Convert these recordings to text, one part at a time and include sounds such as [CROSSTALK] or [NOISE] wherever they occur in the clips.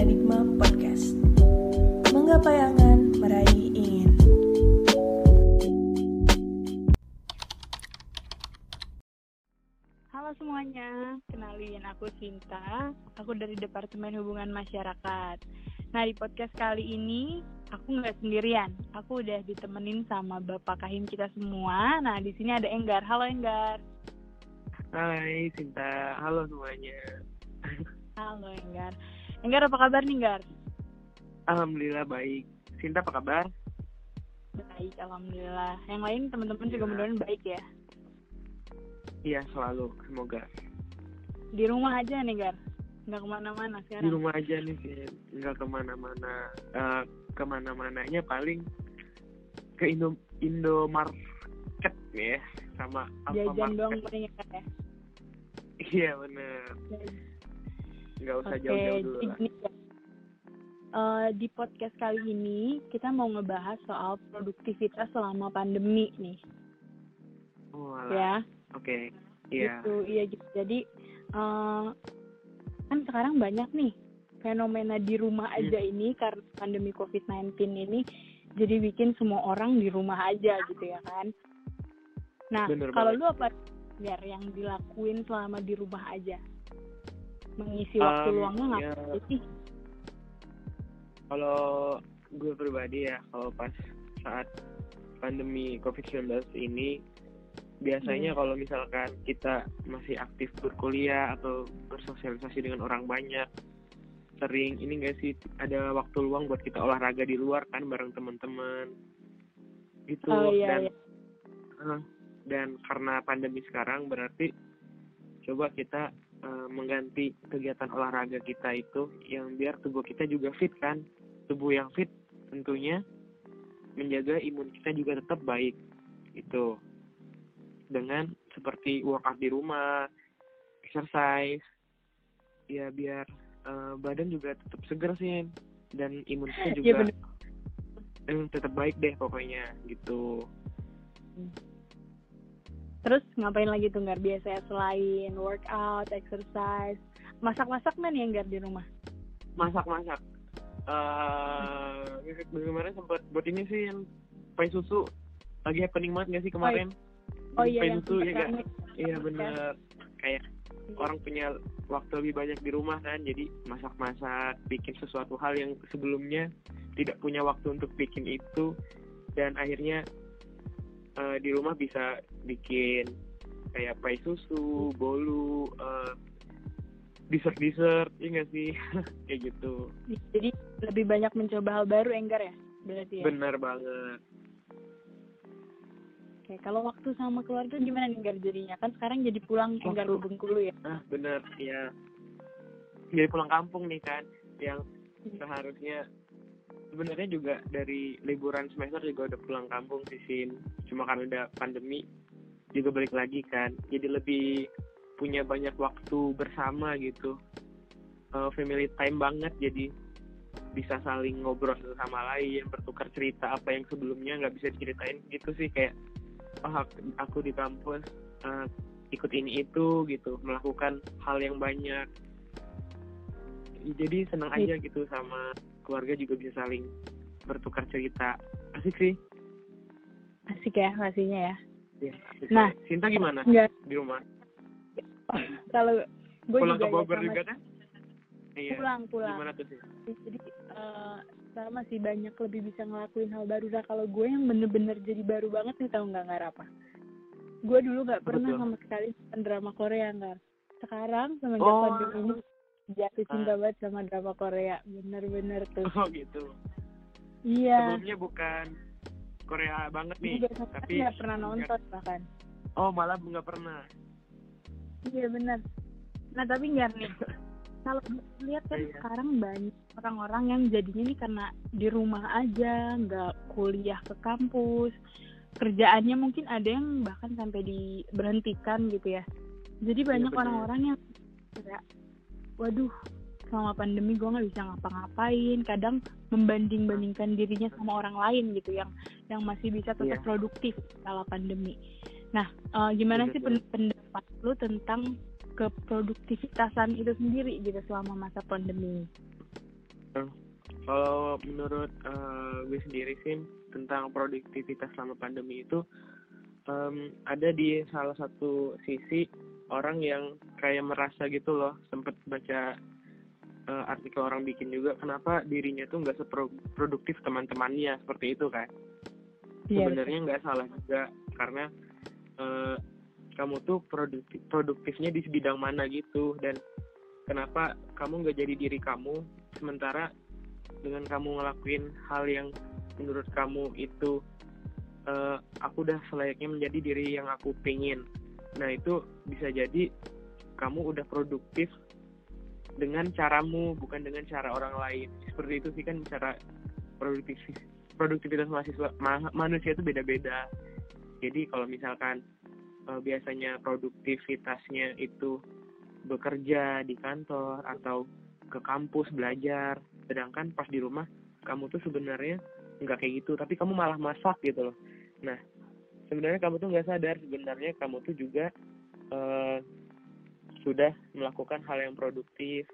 Paradigma Podcast. Menggapai angan, meraih ingin. Halo semuanya, kenalin aku Cinta. Aku dari Departemen Hubungan Masyarakat. Nah di podcast kali ini aku nggak sendirian. Aku udah ditemenin sama Bapak Kahim kita semua. Nah di sini ada Enggar. Halo Enggar. Hai Cinta, halo semuanya. Halo Enggar. Enggar apa kabar nih Enggar? Alhamdulillah baik. Cinta apa kabar? Baik, alhamdulillah. Yang lain teman-teman juga mudah-mudahan baik ya. Iya selalu, semoga. Di rumah aja nih Gar. Nggak ke mana-mana Di sekarang. rumah aja nih sih, nggak ke mana-mana. Eh, ke mana-mananya paling ke Indo Indomarket nih ya, sama Jajan doang paling ya. ya. Iya bener, nggak usah Oke, jauh-jauh dulu lah. Eh, di podcast kali ini kita mau ngebahas soal produktivitas selama pandemi nih, Oh, alah. ya. Oke, iya. Gitu, iya gitu. Jadi eh, kan sekarang banyak nih fenomena di rumah Hmm. aja ini karena pandemi COVID-19 ini jadi bikin semua orang di rumah aja gitu ya kan. Nah, Bener kalau banget. lu apa biar yang dilakuin selama di rumah aja? Mengisi waktu Um, luangnya ya, ngapain sih? Kalau gue pribadi ya, kalau pas saat pandemi COVID-19 ini, biasanya Hmm. kalau misalkan kita masih aktif berkuliah atau bersosialisasi dengan orang banyak, sering ini enggak sih ada waktu luang buat kita olahraga di luar kan bareng teman-teman gitu Oh iya, dan iya. eh, dan karena pandemi sekarang berarti coba kita eh, mengganti kegiatan olahraga kita itu yang biar tubuh kita juga fit kan. Tubuh yang fit tentunya menjaga imun kita juga tetap baik itu dengan seperti workout di rumah exercise ya biar eh, badan juga tetap segar sih dan imun kita Iya, juga bener. eh, tetap baik deh pokoknya gitu Terus ngapain lagi tuh nggak biasa selain workout, exercise, masak-masak kan ya nggak di rumah? masak-masak. Eh bagaimana sempat buat ini sih yang pai susu. Lagi happening banget nggak sih kemarin? Oh Bikin iya pai yang susu ya kan rame. iya bener. Kayak orang punya waktu lebih banyak di rumah kan jadi masak-masak bikin sesuatu hal yang sebelumnya tidak punya waktu untuk bikin itu. Dan akhirnya eh, di rumah bisa bikin kayak pai susu, bolu, eh, dessert-dessert, iya nggak sih? [LAUGHS] kayak gitu. Jadi lebih banyak mencoba hal baru Enggar ya berarti ya. Bener banget. Oke, kalau waktu sama keluarga gimana nih Enggar jadinya? Kan sekarang jadi pulang Enggar ke Waktu. Bengkulu ya. Ah, bener, ya. Jadi pulang kampung nih kan, yang seharusnya sebenarnya juga dari liburan semester juga udah pulang kampung sih Sin. Cuma karena udah pandemi juga balik lagi kan. Jadi lebih punya banyak waktu bersama gitu. Eh, family time banget jadi bisa saling ngobrol satu sama lain, bertukar cerita apa yang sebelumnya nggak bisa diceritain gitu sih kayak oh aku, di kampus eh, ikut ini itu gitu, melakukan hal yang banyak. Jadi senang aja gitu sama keluarga juga bisa saling bertukar cerita. Asik sih. Asik ya pastinya ya. Ya, Nah. Cinta gimana Enggak, di rumah? kalau gue pulang juga ke Bogor ya, sama- juga kan? Iya. pulang pulang. Gimana tuh sih? Jadi eh sama sih banyak lebih bisa ngelakuin hal baru. Nah kalau gue yang bener-bener jadi baru banget nih tau nggak nggak apa? Gue dulu nggak pernah Betul. sama sekali nonton drama Korea nggak. Sekarang semenjak Oh. pandemi ini jatuh cinta banget sama drama Korea. Bener-bener tuh. Oh gitu. Iya. Sebelumnya bukan Korea banget nih, biasa tapi nggak pernah nonton bahkan. Oh malah nggak pernah. Iya bener. Nah tapi nggak nih. [LAUGHS] Kalau lihat kan Iya. sekarang banyak orang-orang yang jadinya nih karena di rumah aja, nggak kuliah ke kampus, kerjaannya mungkin ada yang bahkan sampai diberhentikan gitu ya. Jadi banyak bener. orang-orang yang kayak, waduh, selama pandemi gue nggak bisa ngapa-ngapain. Kadang membanding-bandingkan dirinya sama orang lain gitu yang yang masih bisa tetap Iya. produktif kala pandemi. Nah, eh, gimana sih pen- pendapat lu tentang keproduktivitasan itu sendiri gitu selama masa pandemi? kalau menurut uh, gue sendiri sih tentang produktivitas selama pandemi itu um, ada di salah satu sisi orang yang kayak merasa gitu loh sempet baca uh, artikel orang bikin juga kenapa dirinya tuh nggak seproduktif teman-temannya? Seperti itu kan yeah, sebenarnya nggak salah juga karena uh, kamu tuh produktif produktifnya di bidang mana gitu dan kenapa kamu nggak jadi diri kamu sementara dengan kamu ngelakuin hal yang menurut kamu itu uh, aku udah selayaknya menjadi diri yang aku pingin. Nah itu bisa jadi kamu udah produktif dengan caramu bukan dengan cara orang lain. Seperti itu sih kan cara produktif produktivitas mahasiswa ma manusia itu beda-beda. Jadi kalau misalkan uh, biasanya produktivitasnya itu bekerja di kantor atau ke kampus belajar sedangkan pas di rumah kamu tuh sebenarnya nggak kayak gitu tapi kamu malah masak gitu loh. Nah sebenarnya kamu tuh nggak sadar sebenarnya kamu tuh juga uh, sudah melakukan hal yang produktif.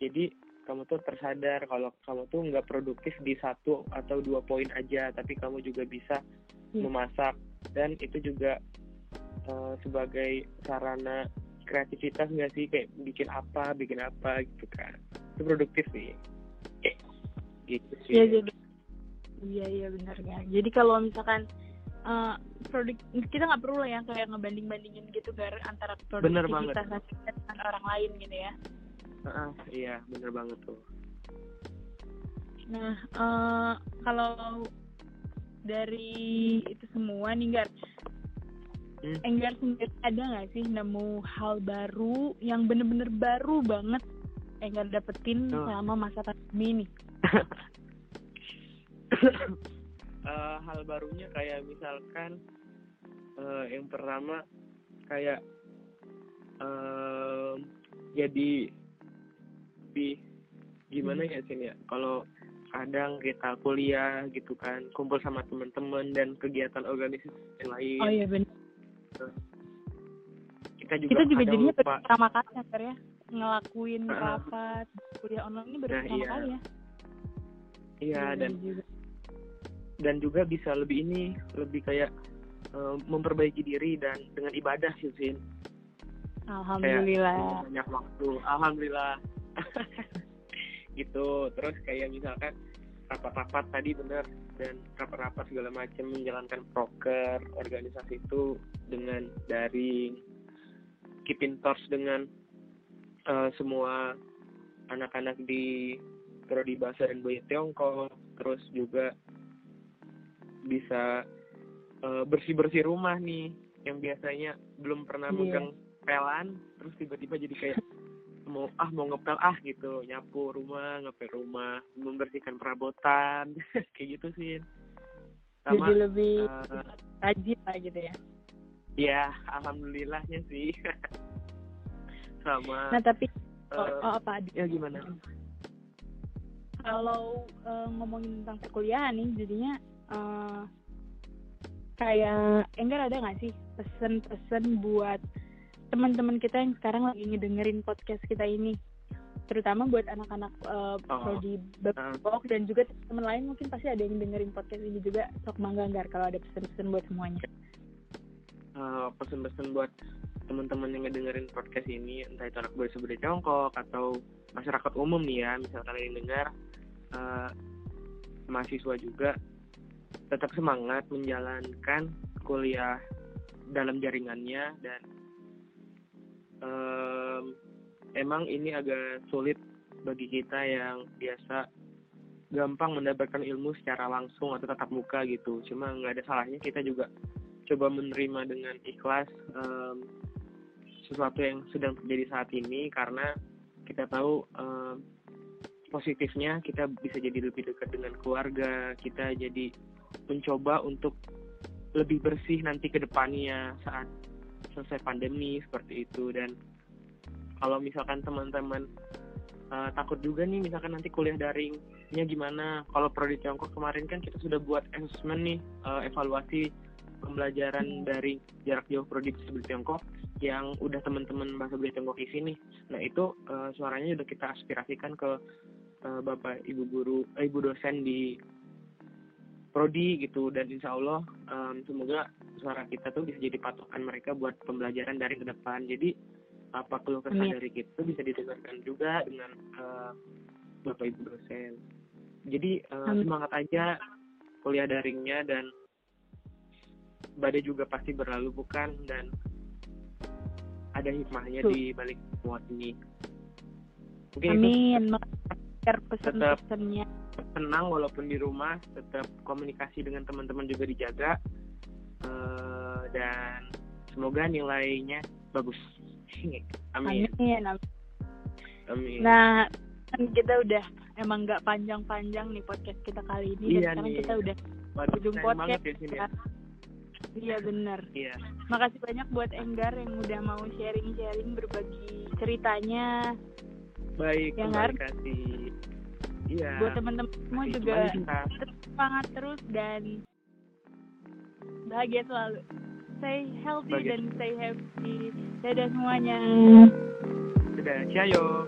Jadi kamu tuh tersadar kalau kamu tuh nggak produktif di satu atau dua poin aja tapi kamu juga bisa hmm. memasak. Dan itu juga uh, sebagai sarana kreativitas nggak sih? Kayak bikin apa bikin apa gitu kan. Itu produktif sih. Gitu sih. Ya jadi iya iya benar ya jadi kalau misalkan uh, produk kita nggak perlu lah ya kayak ngebanding bandingin gitu gar antara produktivitas dengan orang lain gitu ya uh, iya bener banget tuh nah uh, kalau dari itu semua nih Gar hmm. Enggar sendiri ada nggak sih nemu hal baru yang bener-bener baru banget Enggar dapetin oh. selama masa pandemi ini? [LAUGHS] uh, hal barunya kayak misalkan uh, yang pertama kayak uh, jadi lebih gimana hmm. ya sini ya kalau kadang kita kuliah gitu kan kumpul sama teman-teman dan kegiatan organisasi lain oh iya benar kita juga kita juga jadinya lupa. pertama kali ya ya ngelakuin uh, rapat kuliah online ini baru nah, pertama iya. kali ya iya dan juga. Dan juga bisa lebih ini lebih kayak uh, memperbaiki diri dan dengan ibadah sih Sin Alhamdulillah. Kayak, banyak waktu. Alhamdulillah. [LAUGHS] Gitu. Terus kayak misalkan rapat-rapat tadi bener. Dan rapat-rapat segala macam menjalankan proker organisasi itu dengan daring keep in touch dengan uh, semua anak-anak di prodi bahasa dan budaya Tiongkok. Terus juga bisa uh, bersih-bersih rumah nih yang biasanya belum pernah yeah. megang pelan terus tiba-tiba jadi kayak mau ah mau ngepel ah gitu. Nyapu rumah ngepel rumah membersihkan perabotan [LAUGHS] kayak gitu sih. Sama jadi lebih uh, rajin lah gitu ya. Ya alhamdulillahnya sih. [LAUGHS] Sama nah tapi uh, oh, apa ya gimana? Kalau uh, ngomongin tentang perkuliahan nih jadinya uh, kayak enggak ada nggak sih pesen-pesen buat teman-teman kita yang sekarang lagi ngedengerin podcast kita ini terutama buat anak-anak uh, oh. prodi Babok uh. dan juga teman lain mungkin pasti ada yang dengerin podcast ini juga sok mangga nggak kalau ada pesan-pesan buat semuanya uh, pesan-pesan buat teman-teman yang ngedengerin podcast ini entah itu anak bahasa budaya Tiongkok atau masyarakat umum nih ya misalkan yang dengar uh, mahasiswa juga tetap semangat menjalankan kuliah dalam jaringannya dan um, emang ini agak sulit bagi kita yang biasa gampang mendapatkan ilmu secara langsung atau tatap muka gitu. Cuma nggak ada salahnya kita juga coba menerima dengan ikhlas um, sesuatu yang sedang terjadi saat ini karena kita tahu um, positifnya kita bisa jadi lebih dekat dengan keluarga, kita jadi mencoba untuk lebih bersih nanti ke depannya saat selesai pandemi seperti itu. Dan kalau misalkan teman-teman uh, takut juga nih misalkan nanti kuliah daringnya gimana. Kalau prodi Tiongkok kemarin kan kita sudah buat assessment nih uh, evaluasi pembelajaran dari jarak jauh prodi bahasa Tiongkok yang udah teman-teman bahasa budaya Tiongkok isi nih. Nah itu uh, suaranya udah kita aspirasikan ke eh, bapak ibu guru eh, ibu dosen di prodi gitu dan insya Allah em, semoga suara kita tuh bisa jadi patokan mereka buat pembelajaran dari ke depan jadi apa keluh kesah Amin. dari kita bisa didengarkan juga dengan eh, bapak ibu dosen jadi Amin. semangat aja kuliah daringnya dan badai juga pasti berlalu bukan dan ada hikmahnya Tuh. di balik semua ini mungkin itu Amin. Share pesan-pesannya. Tenang walaupun di rumah tetap komunikasi dengan teman-teman juga dijaga Eh, dan semoga nilainya bagus [LAUGHS] amin Amin. Amin. amin Nah, kan kita udah emang nggak panjang-panjang nih podcast kita kali ini Iya dan sekarang nih. kita udah Waduh, ujung podcast. ya sini ya Iya bener. iya Makasih banyak buat Enggar yang udah mau sharing-sharing berbagi ceritanya. baik Yang terima kasih iya Buat teman-teman semua Makasih juga semangat terus dan bahagia selalu. Stay healthy Bahagia. dan stay happy. Dadah semuanya. sudah ciao